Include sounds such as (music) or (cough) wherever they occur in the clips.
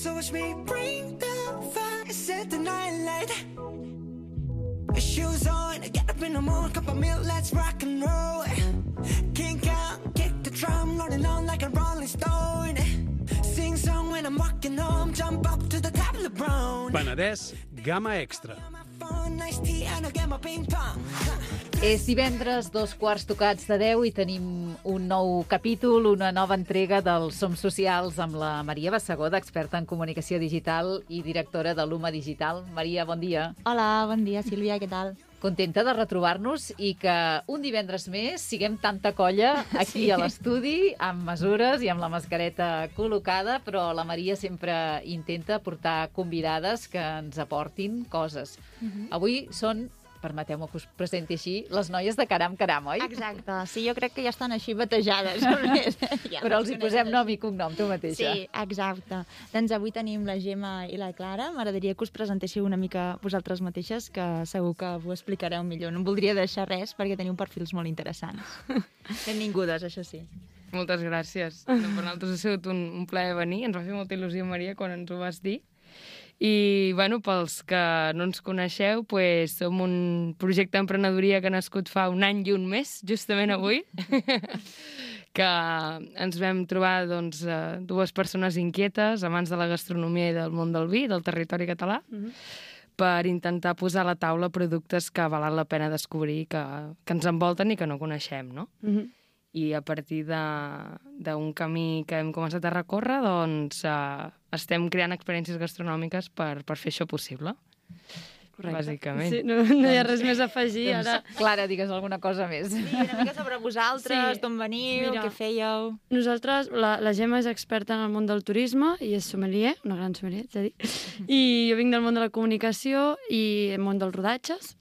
So watch me bring the fire, set the night light. Shoes on, get up in the morning, cup of milk, let's rock and roll. Kink out, kick the drum, rolling on like a rolling stone. Sing song when I'm walking home, jump up to the top of the brown. Penedès, gamma extra. És divendres, dos quarts tocats de 10 i tenim un nou capítol, una nova entrega del Som Socials amb la Maria Bassegoda, experta en comunicació digital i directora de l'UMA Digital. Maria, bon dia. Hola, bon dia, Sílvia, què tal? Contenta de retrobar-nos i que un divendres més siguem tanta colla (laughs) aquí sí. a l'estudi, amb mesures i amb la mascareta col·locada, però la Maria sempre intenta portar convidades que ens aportin coses. Uh -huh. Avui són permeteu-me que us presenti així, les noies de Caram Caram, oi? Exacte, sí, jo crec que ja estan així batejades. (laughs) ja Però els hi posem nom i cognom, tu mateixa. Sí, exacte. Doncs avui tenim la Gemma i la Clara. M'agradaria que us presentéssiu una mica vosaltres mateixes, que segur que ho explicareu millor. No em voldria deixar res perquè teniu perfils molt interessants. (laughs) Benvingudes, això sí. Moltes gràcies. Per nosaltres ha sigut un, un plaer venir. Ens va fer molta il·lusió, Maria, quan ens ho vas dir. I, bueno, pels que no ens coneixeu, pues, som un projecte d'emprenedoria que ha nascut fa un any i un mes, justament avui, (laughs) que ens vam trobar doncs, eh, dues persones inquietes, amants de la gastronomia i del món del vi, del territori català, mm -hmm. per intentar posar a la taula productes que valen la pena descobrir, que, que ens envolten i que no coneixem, no? Mm -hmm i a partir d'un camí que hem començat a recórrer, doncs eh, estem creant experiències gastronòmiques per, per fer això possible. Correcte. Bàsicament. Sí, no, no hi ha res més a afegir. Doncs, ara... Clara, digues alguna cosa més. Sí, una mica sobre vosaltres, Sí. d'on veniu, Mira. què fèieu... Nosaltres, la, la Gemma és experta en el món del turisme i és sommelier, una gran sommelier, és a dir. I jo vinc del món de la comunicació i el món dels rodatges,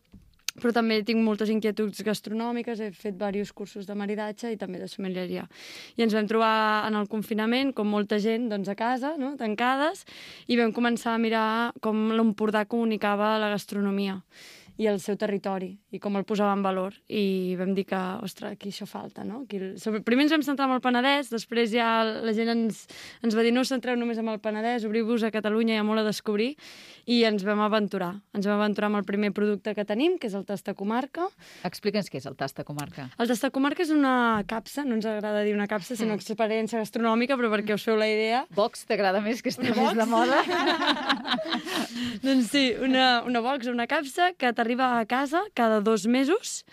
però també tinc moltes inquietuds gastronòmiques, he fet diversos cursos de maridatge i també de sommelieria. I ens vam trobar en el confinament, com molta gent, doncs a casa, no? tancades, i vam començar a mirar com l'Empordà comunicava la gastronomia i el seu territori, i com el posava en valor. I vam dir que, ostres, aquí això falta, no? Aquí, el- primer ens vam centrar en el Penedès, després ja la gent ens, ens va dir no us centreu només en el Penedès, obriu-vos a Catalunya, hi ha molt a descobrir, i ens vam aventurar. Ens vam aventurar amb el primer producte que tenim, que és el Tasta Comarca. Explica'ns què és el Tasta Comarca. El Tasta Comarca és una capsa, no ens agrada dir una capsa, sinó experiència gastronòmica, però perquè us feu la idea, Vox t'agrada més que Una més de box? moda? (laughs) Doncs sí, una, una box, una capsa que t'arriba a casa cada dos mesos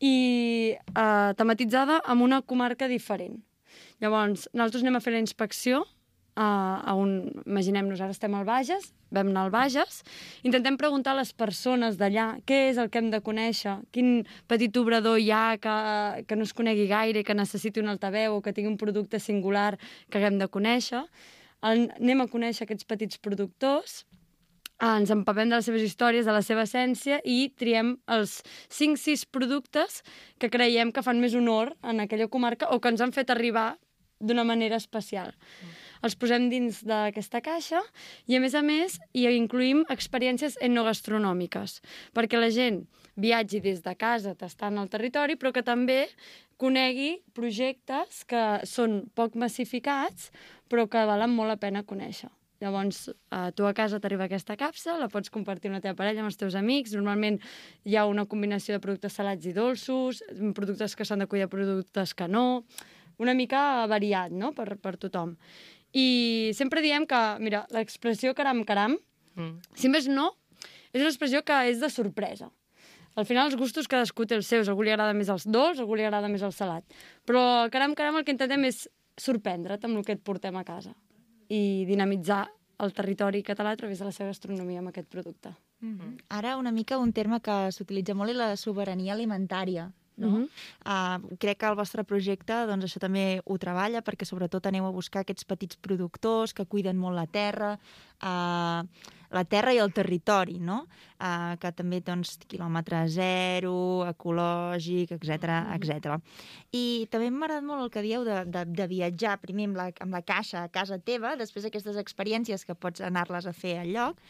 i eh, tematitzada amb una comarca diferent. Llavors, nosaltres anem a fer la inspecció a, a un... Imaginem-nos, ara estem al Bages, vam anar al Bages, intentem preguntar a les persones d'allà què és el que hem de conèixer, quin petit obrador hi ha que, que no es conegui gaire, que necessiti un altaveu o que tingui un producte singular que haguem de conèixer. En- Anem a conèixer aquests petits productors, ens empapem de les seves històries, de la seva essència i triem els 5-6 productes que creiem que fan més honor en aquella comarca o que ens han fet arribar d'una manera especial. Mm. Els posem dins d'aquesta caixa i, a més a més, hi incluïm experiències etnogastronòmiques, perquè la gent viatgi des de casa tastant el territori, però que també conegui projectes que són poc massificats, però que valen molt la pena conèixer. Llavors, eh, tu a casa t'arriba aquesta capsa, la pots compartir amb la teva parella, amb els teus amics. Normalment hi ha una combinació de productes salats i dolços, productes que s'han de cuidar, productes que no... Una mica variat, no?, per, per tothom. I sempre diem que, mira, l'expressió caram caram, Mm. si més no, és una expressió que és de sorpresa. Al final, els gustos cadascú té els seus. A algú li agrada més els dolç, a algú li agrada més el salat. Però, caram, caram, el que intentem és sorprendre't amb el que et portem a casa i dinamitzar el territori català a través de la seva gastronomia amb aquest producte. Ara una mica un terme que s'utilitza molt és la sobirania alimentària. No? Mhm. uh, crec que el vostre projecte doncs, això també ho treballa perquè sobretot aneu a buscar aquests petits productors que cuiden molt la terra, uh, la terra i el territori, no? Uh, que també doncs, quilòmetre zero, ecològic, etc etc. I també m'ha agradat molt el que dieu de, de, de viatjar primer amb la, amb la caixa a casa teva, després aquestes experiències que pots anar-les a fer al lloc,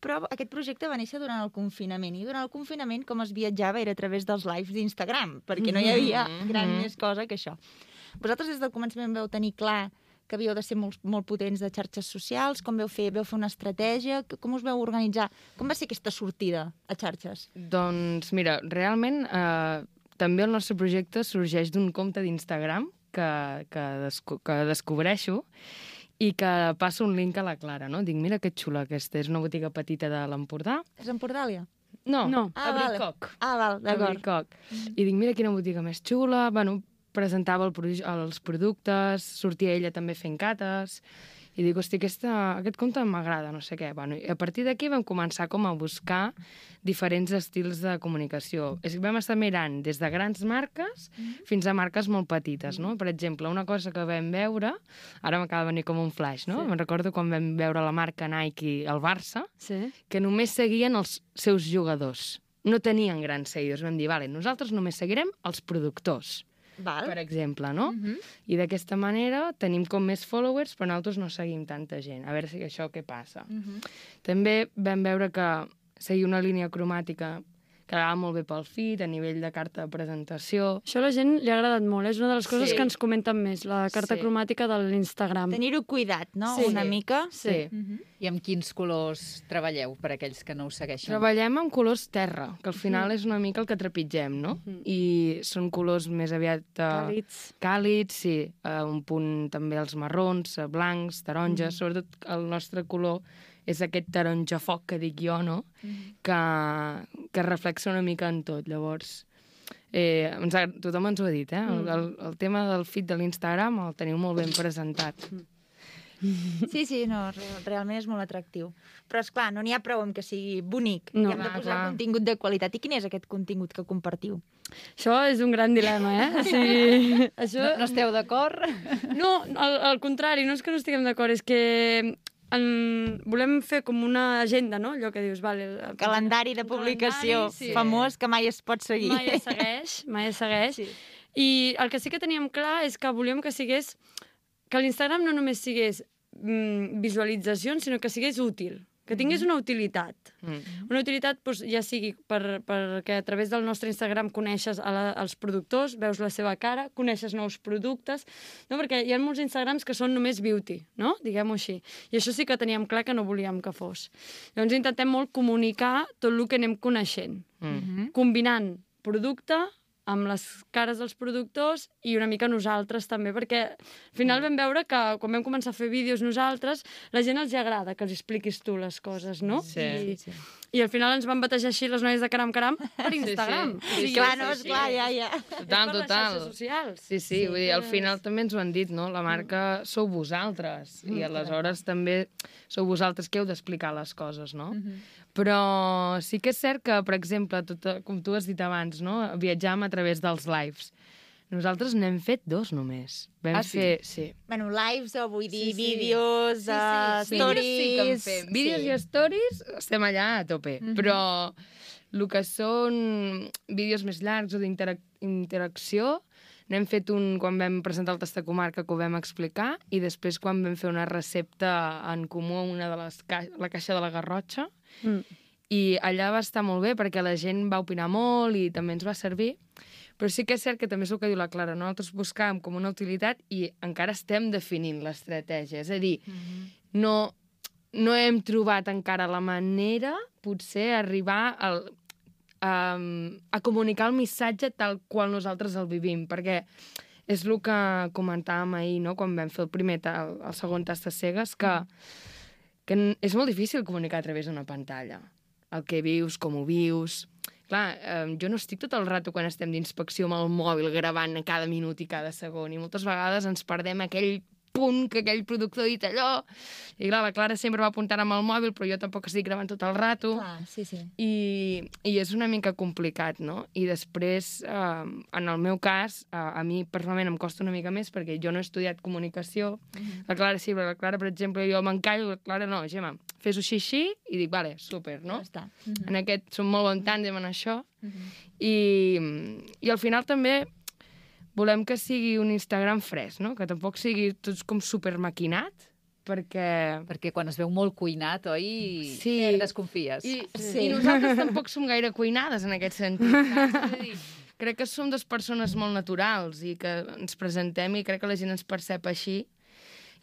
però aquest projecte va néixer durant el confinament, i durant el confinament com es viatjava era a través dels lives d'Instagram, perquè no hi havia gran més cosa que això. Vosaltres des del començament veu tenir clar que havíeu de ser molt, molt potents de xarxes socials? Com veu fer? Veu fer una estratègia? Com us veu organitzar? Com va ser aquesta sortida a xarxes? Doncs mira, realment eh, també el nostre projecte sorgeix d'un compte d'Instagram que, que, desco que descobreixo i que passo un link a la Clara, no? Dic, mira que xula aquesta, és una botiga petita de l'Empordà. És Empordàlia? No, No. a vale. Bricoc. Ah, val, A d'acord. Bricoc. I dic, mira quina botiga més xula. Bueno, presentava el, proje- els productes, sortia ella també fent cates, i dic, hosti, aquesta, aquest compte m'agrada, no sé què. Bueno, i a partir d'aquí vam començar com a buscar diferents estils de comunicació. És que vam estar mirant des de grans marques fins a marques molt petites, no? Per exemple, una cosa que vam veure, ara m'acaba de venir com un flash, no? Sí. Me'n recordo quan vam veure la marca Nike al Barça, Sí. que només seguien els seus jugadors. No tenien grans seguidors. Vam dir, vale, nosaltres només seguirem els productors, Val. per exemple, no? Mhm. I d'aquesta manera tenim com més followers, però nosaltres no seguim tanta gent. A veure si això què passa. Mhm. També vam veure que seguir una línia cromàtica quedava molt bé pel feed, a nivell de carta de presentació. Això a la gent li ha agradat molt. És una de les coses Sí. que ens comenten més, la carta Sí. cromàtica de l'Instagram. Tenir-ho cuidat, no? Sí. Una mica. Sí. Mhm. I amb quins colors treballeu, per aquells que no ho segueixen? Treballem amb colors terra, que al final és una mica el que trepitgem, no? I són colors més aviat... Uh, Càlids. Càlids, sí. Uh, un punt també els marrons, uh, blancs, taronges. Mm. Sobretot el nostre color és aquest taronja foc que dic jo, no? Mm. Que, que reflexa una mica en tot. Llavors, eh, ens ha, tothom ens ho ha dit, eh? El, el, el tema del feed de l'Instagram el teniu molt ben presentat. Sí, sí, no, re- realment és molt atractiu. Però, és clar no n'hi ha prou amb que sigui bonic. No. Hi hem de posar clar. contingut de qualitat. I quin és aquest contingut que compartiu? Això és un gran dilema, eh? O sigui, (laughs) això... No, no esteu d'acord? No, al, al contrari, no és que no estiguem d'acord, és que en, volem fer com una agenda, no? Allò que dius, vale... El, Calendari de publicació calendari, sí. famós que mai es pot seguir. Mai es segueix, mai es segueix. Sí. I el que sí que teníem clar és que volíem que sigués... Que l'Instagram no només sigués mm, visualitzacions, sinó que sigués útil, que tingués una utilitat. Mm. Una utilitat doncs, ja sigui per, perquè a través del nostre Instagram coneixes a la, els productors, veus la seva cara, coneixes nous productes, no? perquè hi ha molts Instagrams que són només beauty, no? diguem-ho així. I això sí que teníem clar que no volíem que fos. Llavors intentem molt comunicar tot el que anem coneixent, Mm. combinant producte amb les cares dels productors i una mica nosaltres també, perquè al final vam veure que quan vam començar a fer vídeos nosaltres, la gent els agrada que els expliquis tu les coses, no? Sí, I, sí. I al final ens van batejar així les noies de Caram Caram per (laughs) Instagram. Sí, sí, clar, sí, no, sí, esclar, sí. ja, ja. (laughs) És Total, total. socials. Sí, sí, vull dir, al final també ens ho han dit, no? La marca sou vosaltres i aleshores també sou vosaltres que heu d'explicar les coses, no? Però sí que és cert que, per exemple, tot, com tu has dit abans, no? Viatjam a través dels lives. Nosaltres n'hem fet dos només. Vam Ah, sí? fer... Sí. Bueno, lives o vull dir Sí, sí. vídeos, Sí, uh, sí, stories... Vídeos sí fem. Vídeos sí. i stories estem allà a tope. Però el que són vídeos més llargs o d'interacció n'hem fet un quan vam presentar el tast de comarca que ho vam explicar i després quan vam fer una recepta en comú a una de les ca la caixa de la Garrotxa Mm. I allà va estar molt bé perquè la gent va opinar molt i també ens va servir. Però sí que és cert que també és el que diu la Clara, no? nosaltres buscàvem com una utilitat i encara estem definint l'estratègia, és a dir, no, no hem trobat encara la manera, potser, arribar al, a, a comunicar el missatge tal qual nosaltres el vivim, perquè és el que comentàvem ahir, no?, quan vam fer el primer, el, el segon tast de cegues, que, que és molt difícil comunicar a través d'una pantalla. El que vius, com ho vius... Clar, eh, jo no estic tot el rato quan estem d'inspecció amb el mòbil gravant cada minut i cada segon i moltes vegades ens perdem aquell punt que aquell productor ha dit allò i clar, la Clara sempre va apuntant amb el mòbil però jo tampoc estic gravant tot el rato Clar, sí, sí. i, i és una mica complicat, no? I després, eh, en el meu cas, eh, a mi personalment em costa una mica més perquè jo no he estudiat comunicació. La Clara sí, però la Clara, per exemple, jo m'encallo, la Clara no, Gemma, fes-ho així, així, i dic, vale, super, no? Ja està. En aquest som molt bon tàndem en això. I, I al final també volem que sigui un Instagram fresc, no? Que tampoc sigui tot com super maquinat, perquè... Perquè quan es veu molt cuinat, oi? Sí. Desconfies. I, Sí. I nosaltres tampoc som gaire cuinades en aquest sentit. saps? (laughs) És a dir, crec que som dues persones molt naturals i que ens presentem i crec que la gent ens percep així.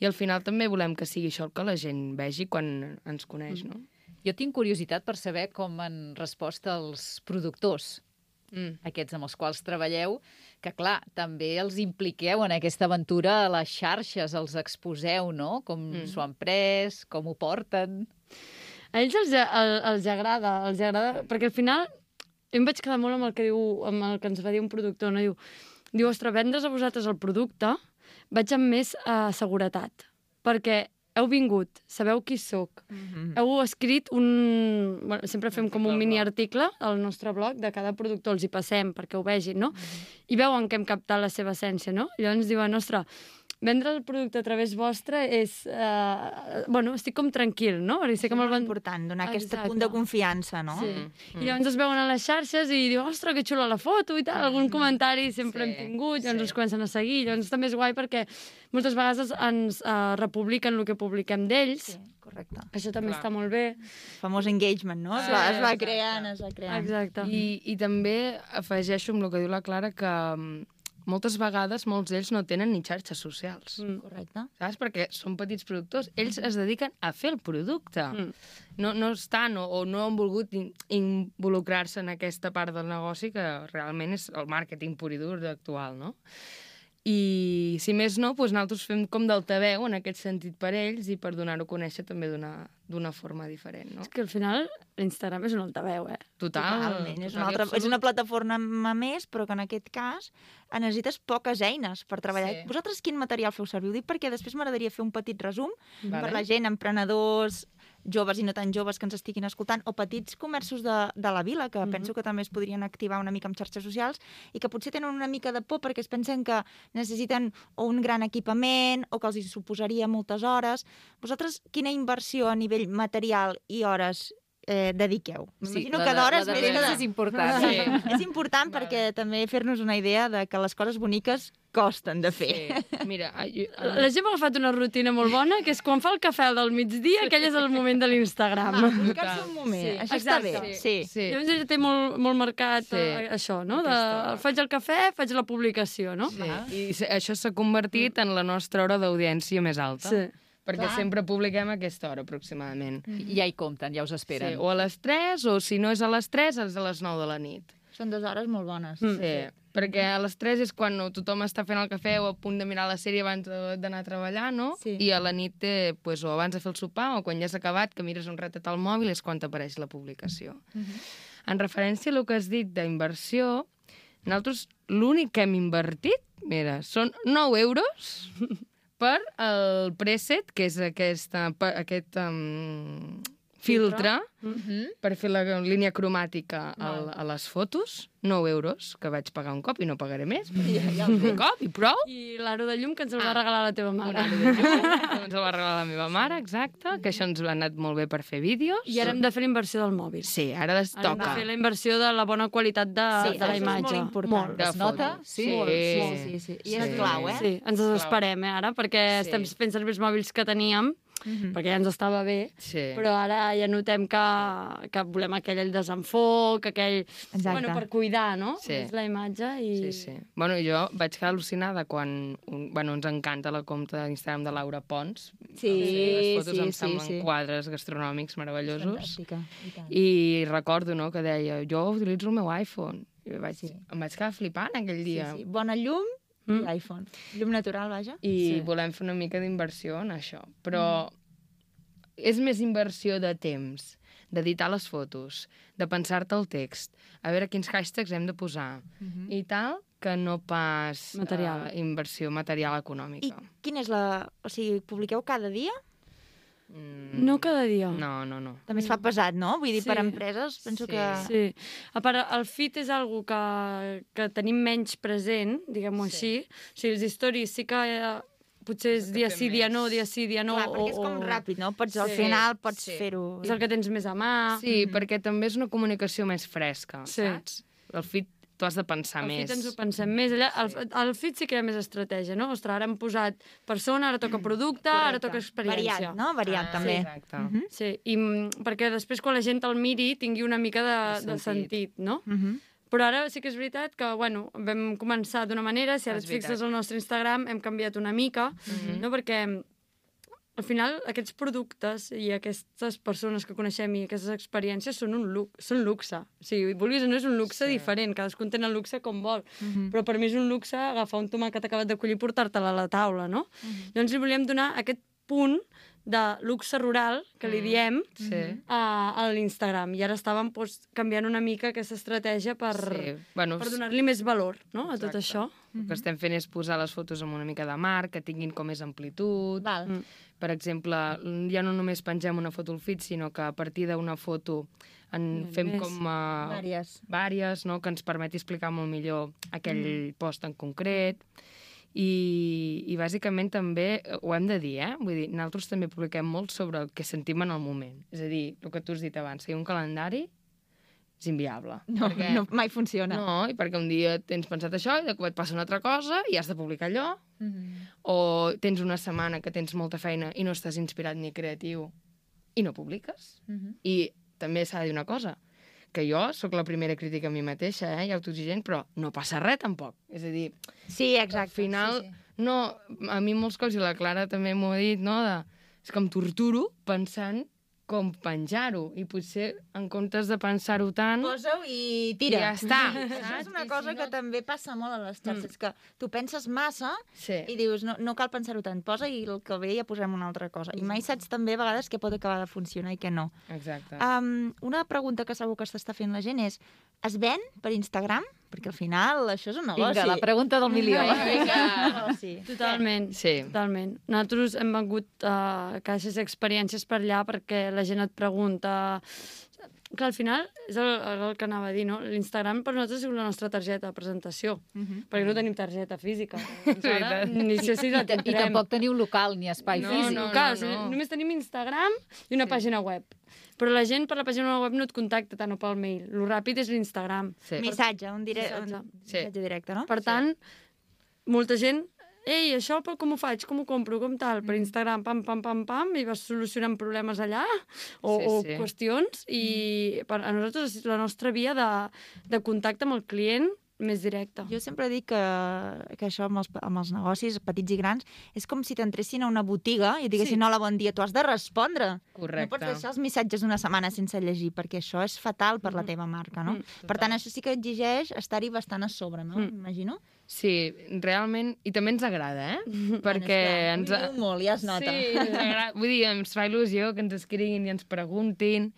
I al final també volem que sigui això el que la gent vegi quan ens coneix, no? Jo tinc curiositat per saber com han respost els productors, Mm. aquests amb els quals treballeu, que clar, també els impliqueu en aquesta aventura a les xarxes, els exposeu, no? Com Mm. s'ho han pres, com ho porten... A ells els, el, els agrada, els agrada, perquè al final jo em vaig quedar molt amb el que, diu, amb el que ens va dir un productor, no? Diu, diu ostres, vendre's a vosaltres el producte vaig amb més uh, seguretat, perquè heu vingut, sabeu qui sóc, Mhm. heu escrit un... Bueno, sempre fem com un mini article al nostre blog de cada productor, els hi passem perquè ho vegin, no? I veuen que hem captat la seva essència, no? Llavors diuen, ostres, vendre el producte a través vostre és... Uh, bueno, estic com tranquil, no? Perquè sé que me'l molt van... important, donar aquest punt de confiança, no? Sí. I llavors es veuen a les xarxes i diuen, ostres, que xula la foto i tal, algun comentari sempre Sí, hem tingut, llavors sí. ens comencen a seguir, llavors també és guai perquè moltes vegades ens uh, republiquen el que publiquem d'ells, Sí, correcte. això també Clar. està molt bé. El famós engagement, no? Es Sí, va, es va exacte. creant, es va creant. Exacte. I, I també afegeixo amb el que diu la Clara que mm, moltes vegades molts d'ells no tenen ni xarxes socials. Mm. Correcte. Saps? Perquè són petits productors. Ells es dediquen a fer el producte. Mm. No, no estan o, o no han volgut in- involucrar-se en aquesta part del negoci que realment és el màrqueting pur i dur actual, no? I, si més no, doncs nosaltres fem com d'altaveu en aquest sentit per ells i per donar-ho a conèixer també d'una forma diferent, no? És que al final l'Instagram és un altaveu, eh? Total. Totalment. És una, total i altra, és una plataforma més, però que en aquest cas necessites poques eines per treballar. Sí. Vosaltres quin material feu servir? Ho dic perquè després m'agradaria fer un petit resum Vale. per la gent, emprenedors, joves i no tan joves que ens estiguin escoltant, o petits comerços de, de la vila, que penso que també es podrien activar una mica amb xarxes socials, i que potser tenen una mica de por perquè es pensen que necessiten o un gran equipament o que els hi suposaria moltes hores. Vosaltres quina inversió a nivell material i hores eh, dediqueu? M'imagino la que de- d'hores més que és important. Sí. (laughs) És important perquè també fer-nos una idea de que les coses boniques costen de fer. Sí. Mira, a- jo- La la gent m'ha agafat una rutina molt bona, que és quan fa el cafè del migdia, aquell és el moment de l'Instagram. Buscar-se un moment. Sí, Això està exacte. bé. Sí. sí. Llavors ella té molt, molt marcat Sí. sí. això, no? De, faig el cafè, faig la publicació, no? Sí. I se- això s'ha convertit en la nostra hora d'audiència més alta. Sí. Perquè Clar. sempre publiquem a aquesta hora, aproximadament. Ja hi compten, ja us Sí, esperen. o a les 3, o si no és a les 3, és a les 9 de la nit. Són dues hores molt bones. Mm. Sí, perquè a les 3 és quan tothom està fent el cafè o a punt de mirar la sèrie abans de- d'anar a treballar, no? Sí. I a la nit, eh, pues, o abans de fer el sopar o quan ja has acabat, que mires un ratet al mòbil, és quan t'apareix la publicació. En referència a el que has dit d'inversió, nosaltres l'únic que hem invertit, mira, són 9 euros (laughs) per el preset, que és aquesta, aquest um, filtre, Mhm. per fer la línia cromàtica al, a les fotos, 9 euros, que vaig pagar un cop i no pagaré més. (laughs) Ja, ja un cop i prou. I l'aro de llum que ens el va regalar la teva mare. (laughs) ens el va regalar la meva mare, exacte, que això ens ha anat molt bé per fer vídeos. I ara hem de fer la inversió del mòbil. Sí, ara es Ara hem de toca. fer la inversió de la bona qualitat de, Sí, de la això és imatge. molt important. De Es nota? Sí. Sí, Molt, sí, sí, sí. I Sí. és clau, eh? Sí, ens desesperem, eh, ara, perquè Sí. estem fent servir els mòbils que teníem, Mhm. perquè ja ens estava bé, Sí. però ara ja notem que, que volem aquell el desenfoc, aquell... Exacte. Bueno, per cuidar, no? Sí. És la imatge i... Sí, sí. Bueno, jo vaig quedar al·lucinada quan... Un, bueno, ens encanta la compte d'Instagram de Laura Pons. Sí, les fotos sí, em sí, semblen sí. quadres gastronòmics meravellosos. Fantàstica. I. I recordo no, que deia, jo utilitzo el meu iPhone. I vaig, Sí. em vaig quedar flipant aquell Sí, dia. sí. Bona llum Mm. i iPhone. Llum natural, vaja. I Sí. volem fer una mica d'inversió en això. Però és més inversió de temps, d'editar les fotos, de pensar-te el text, a veure quins hashtags hem de posar i tal, que no pas Material. eh, inversió material I econòmica. quina és la... O sigui, publiqueu cada dia? Mm, No cada dia. No, no, no. També es fa pesat, no? Vull dir, Sí. per empreses, penso Sí. que... Sí. A part, el feed és algo que, que tenim menys present, diguem-ho Sí. així. O sigui, els stories sí que eh, potser és dia sí, dia no, dia sí, dia no. Clar, perquè és o, com o... ràpid, no? Pots, al Sí. final pots Sí. fer-ho... És el que tens més a mà. Sí, perquè també és una comunicació més fresca, Sí. saps? El fit t'ho has de pensar El més. feed ens ho pensem més. Allà, el, el feed sí que ha més estratègia, no? Ostres, ara hem posat persona, ara toca producte, ara toca experiència. Variat, no? Variat, Ah, també. Exacte. Mhm. Sí, i mm, perquè després quan la gent el miri tingui una mica de, De de sentit. sentit, no? Mhm. Però ara sí que és veritat que, bueno, vam començar d'una manera, si ara És et fixes al nostre Instagram hem canviat una mica, Mhm. no? Perquè al final aquests productes i aquestes persones que coneixem i aquestes experiències són un luxe, són luxe. O sigui, vulguis o no és un luxe sí. diferent, cadascú entén el luxe com vol. Mm -hmm. Però per mi és un luxe agafar un tomàquet acabat de collir i portar-te'l a la taula, no? Mm -hmm. Llavors li volíem donar aquest punt de luxe rural, que li diem, Sí. a, a l'Instagram. I ara estàvem doncs, canviant una mica aquesta estratègia per, Sí. Bueno, per donar-li més valor no, a tot Exacte. això. El que estem fent és posar les fotos amb una mica de mar, que tinguin com més amplitud. Val. Mm. Per exemple, ja no només pengem una foto al feed, sinó que a partir d'una foto en Mm, fem més. com... Uh, Vàries. vàries, no? que ens permeti explicar molt millor aquell mm. post en concret. I, I bàsicament també eh, ho hem de dir, eh? Vull dir, nosaltres també publiquem molt sobre el que sentim en el moment. És a dir, el que tu has dit abans, seguir un calendari és inviable. No, perquè... no, mai funciona. No, i perquè un dia tens pensat això i de cop et passa una altra cosa i has de publicar allò, Mhm. o tens una setmana que tens molta feina i no estàs inspirat ni creatiu i no publiques. Mhm. I també s'ha de dir una cosa, que jo sóc la primera crítica a mi mateixa, eh, i autoexigent, però no passa res tampoc. És a dir, Sí, exacte. al final, Sí, sí. no, a mi molts cops, i la Clara també m'ho ha dit, no, de, és que em torturo pensant com penjar-ho, i potser en comptes de pensar-ho tant, Posa-ho i i tira. ja està. (laughs) Això és una I cosa si que també passa molt a les xarxes, que tu penses massa Sí. i dius, no, no cal pensar-ho tant, posa i el que ve ja posem una altra cosa. I mai saps també a vegades què pot acabar de funcionar i què no. Exacte. Um, una pregunta que segur que s'està fent la gent és, es ven per Instagram? Perquè al final això és un negoci. Vinga, la pregunta del milió. Sí. Totalment, Sí. totalment. Nosaltres hem vengut uh, caixes d'experiències per allà perquè la gent et pregunta... Que al final, és el, el que anava a dir, no? L'Instagram per nosaltres és la nostra targeta de presentació, Mhm. perquè no tenim targeta física. (laughs) Ara, ni sé si la I tindrem. tampoc teniu local ni espai No, físic. no, Clar, no, o sigui, no. només tenim Instagram i una pàgina web. Però la gent per la pàgina web no et contacta tant o pel mail. Lo ràpid és l'Instagram. Sí. Missatge, un, dire... Missatge. un Sí. missatge directe, no? Per tant, molta gent ei, això però com ho faig, com ho compro, com tal, per Instagram, pam, pam, pam, pam, i vas solucionant problemes allà, o, Sí, o sí. qüestions, i per, a nosaltres és la nostra via de, de contacte amb el client més directe. Jo sempre dic que, que això amb els, amb els negocis petits i grans és com si t'entressin a una botiga i diguessin Sí. hola, bon dia, tu has de respondre. Correcte. No pots deixar els missatges una setmana sense llegir, perquè això és fatal per la teva marca, no? Mm, per tant, això sí que exigeix estar-hi bastant a sobre, no? Mm. M'imagino. Sí, realment, i també ens agrada, eh? (laughs) Perquè ens... Ho molt, ja es nota. Sí, ens agrada. Vull dir, ens fa il·lusió que ens escriguin i ens preguntin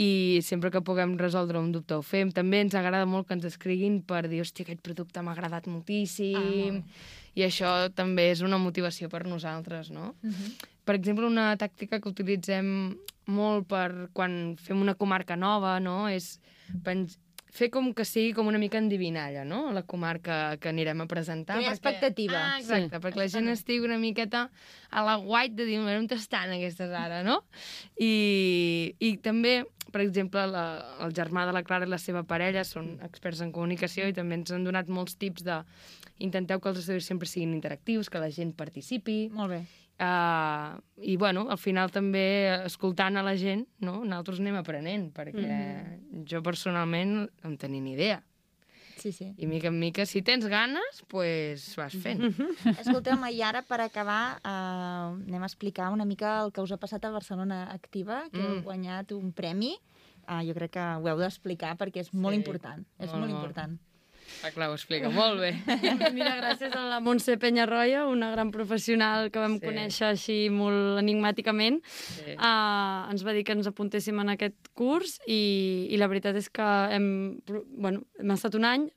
i sempre que puguem resoldre un dubte ho fem. També ens agrada molt que ens escriguin per dir, hòstia, aquest producte m'ha agradat moltíssim. I això també és una motivació per nosaltres, no? Per exemple, una tàctica que utilitzem molt per quan fem una comarca nova, no?, és. Fer com que sigui com una mica endivinalla, no?, la comarca que anirem a presentar. Crear expectativa. Ah, exacte, sí. perquè la gent estigui una miqueta a la guait de dir, "Mira, on estan aquestes ara, no? I, i també, per exemple, la, el germà de la Clara i la seva parella són experts en comunicació i també ens han donat molts tips de intenteu que els estudis sempre siguin interactius, que la gent participi, Molt bé. Uh, I, bueno, al final també, escoltant a la gent, no? nosaltres anem aprenent, perquè Mm-hmm. jo personalment no en tenia ni idea. Sí, sí. I mica en mica, si tens ganes, pues vas fent. Escolteu-me, i ara per acabar eh, anem a explicar una mica el que us ha passat a Barcelona Activa, que heu Mm. guanyat un premi. Uh, jo crec que ho heu d'explicar perquè és molt Sí, important. És molt, molt molt. important. Clar, ho explica molt bé. (laughs) Mira, gràcies a la Montse Penyarroia, una gran professional que vam Sí. conèixer així molt enigmàticament, Sí. uh, ens va dir que ens apuntéssim en aquest curs i, i la veritat és que hem, bueno, hem estat un any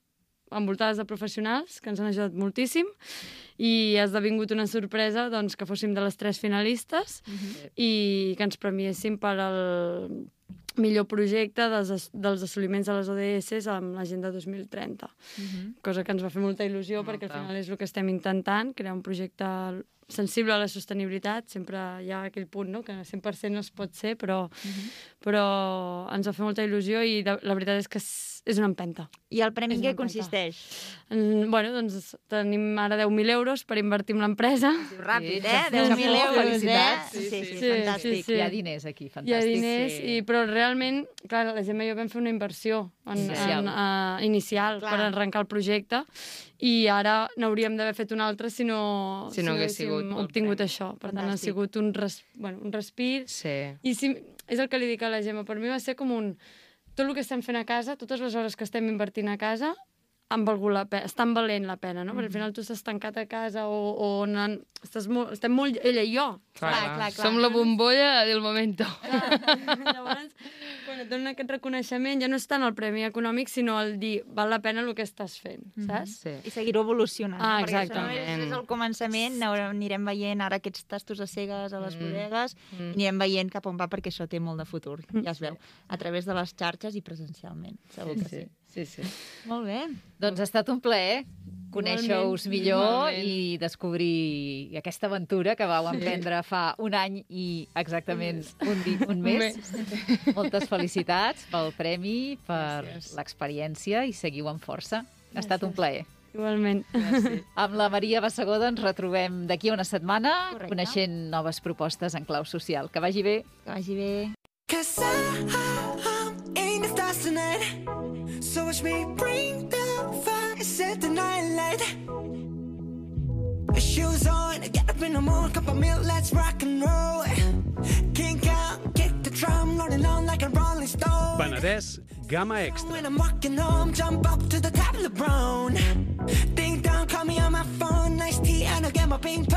envoltades de professionals que ens han ajudat moltíssim i ha esdevingut una sorpresa doncs, que fóssim de les tres finalistes i que ens premiéssim per al millor projecte dels, dels assoliments de les ODS amb l'Agenda 2030 cosa que ens va fer molta il·lusió perquè al Molta. final és el que estem intentant, crear un projecte sensible a la sostenibilitat, sempre hi ha aquell punt no? que 100% no es pot ser, però, però ens va fer molta il·lusió i de, la veritat és que és, és una empenta. I el premi en què consisteix? Mm, bueno, doncs tenim ara 10.000 euros per invertir en l'empresa. Ràpid, Sí, eh? sí, 10.000 sí, euros, eh? Sí, sí, sí, Sí, fantàstic. sí, sí. Hi ha diners aquí, Hi ha fantàstic. diners, sí. i, però realment, clar, la Gemma i jo vam fer una inversió en, Inicial. en, uh, inicial Clar. per arrencar el projecte i ara n'hauríem d'haver fet un altre si no, Si no hagués haguéssim sigut obtingut premi. això. Per tant, ha Fantàstic. sigut un, res, bueno, un respir. Sí. I si, és el que li dic a la Gemma, per mi va ser com un... Tot el que estem fent a casa, totes les hores que estem invertint a casa, han valgut la pena, estan valent la pena, no? Perquè al final tu estàs tancat a casa o, o on han, estàs molt, estem molt... Ella i jo. Clar, Clar, clar, clar, clar. Som la bombolla del momento. (laughs) Llavors, quan et donen aquest reconeixement, ja no és tant el premi econòmic, sinó el dir, val la pena el que estàs fent, saps? Sí. I seguir-ho evolucionant. Ah, perquè això exactament. és, és el començament, anirem veient ara aquests tastos a cegues a les Mm. bodegues, Mm. anirem veient cap on va perquè això té molt de futur, ja es veu, a través de les xarxes i presencialment, segur que sí. sí, sí. Molt bé. Doncs ha estat un plaer conèixer-us millor Igualment. i descobrir aquesta aventura que vau emprendre fa un any i exactament un, di un mes. Moltes felicitats pel premi, per Gràcies. l'experiència i seguiu amb força. Ha estat un plaer. Igualment. Amb la Maria Bassegoda ens retrobem d'aquí a una setmana Correcte. coneixent noves propostes en clau social. Que vagi bé. Que vagi bé. Cause I'm in the stars tonight. So watch me bring the fire, set the night light. Shoes on, get up in the morning, cup of milk, let's rock and roll. Kink out, kick the drum, rolling on like a rolling stone. Penedès, gamma extra. When I'm walking home, jump up to the top of the brown. Ding dong, call me on my phone, nice tea, and I'll get my ping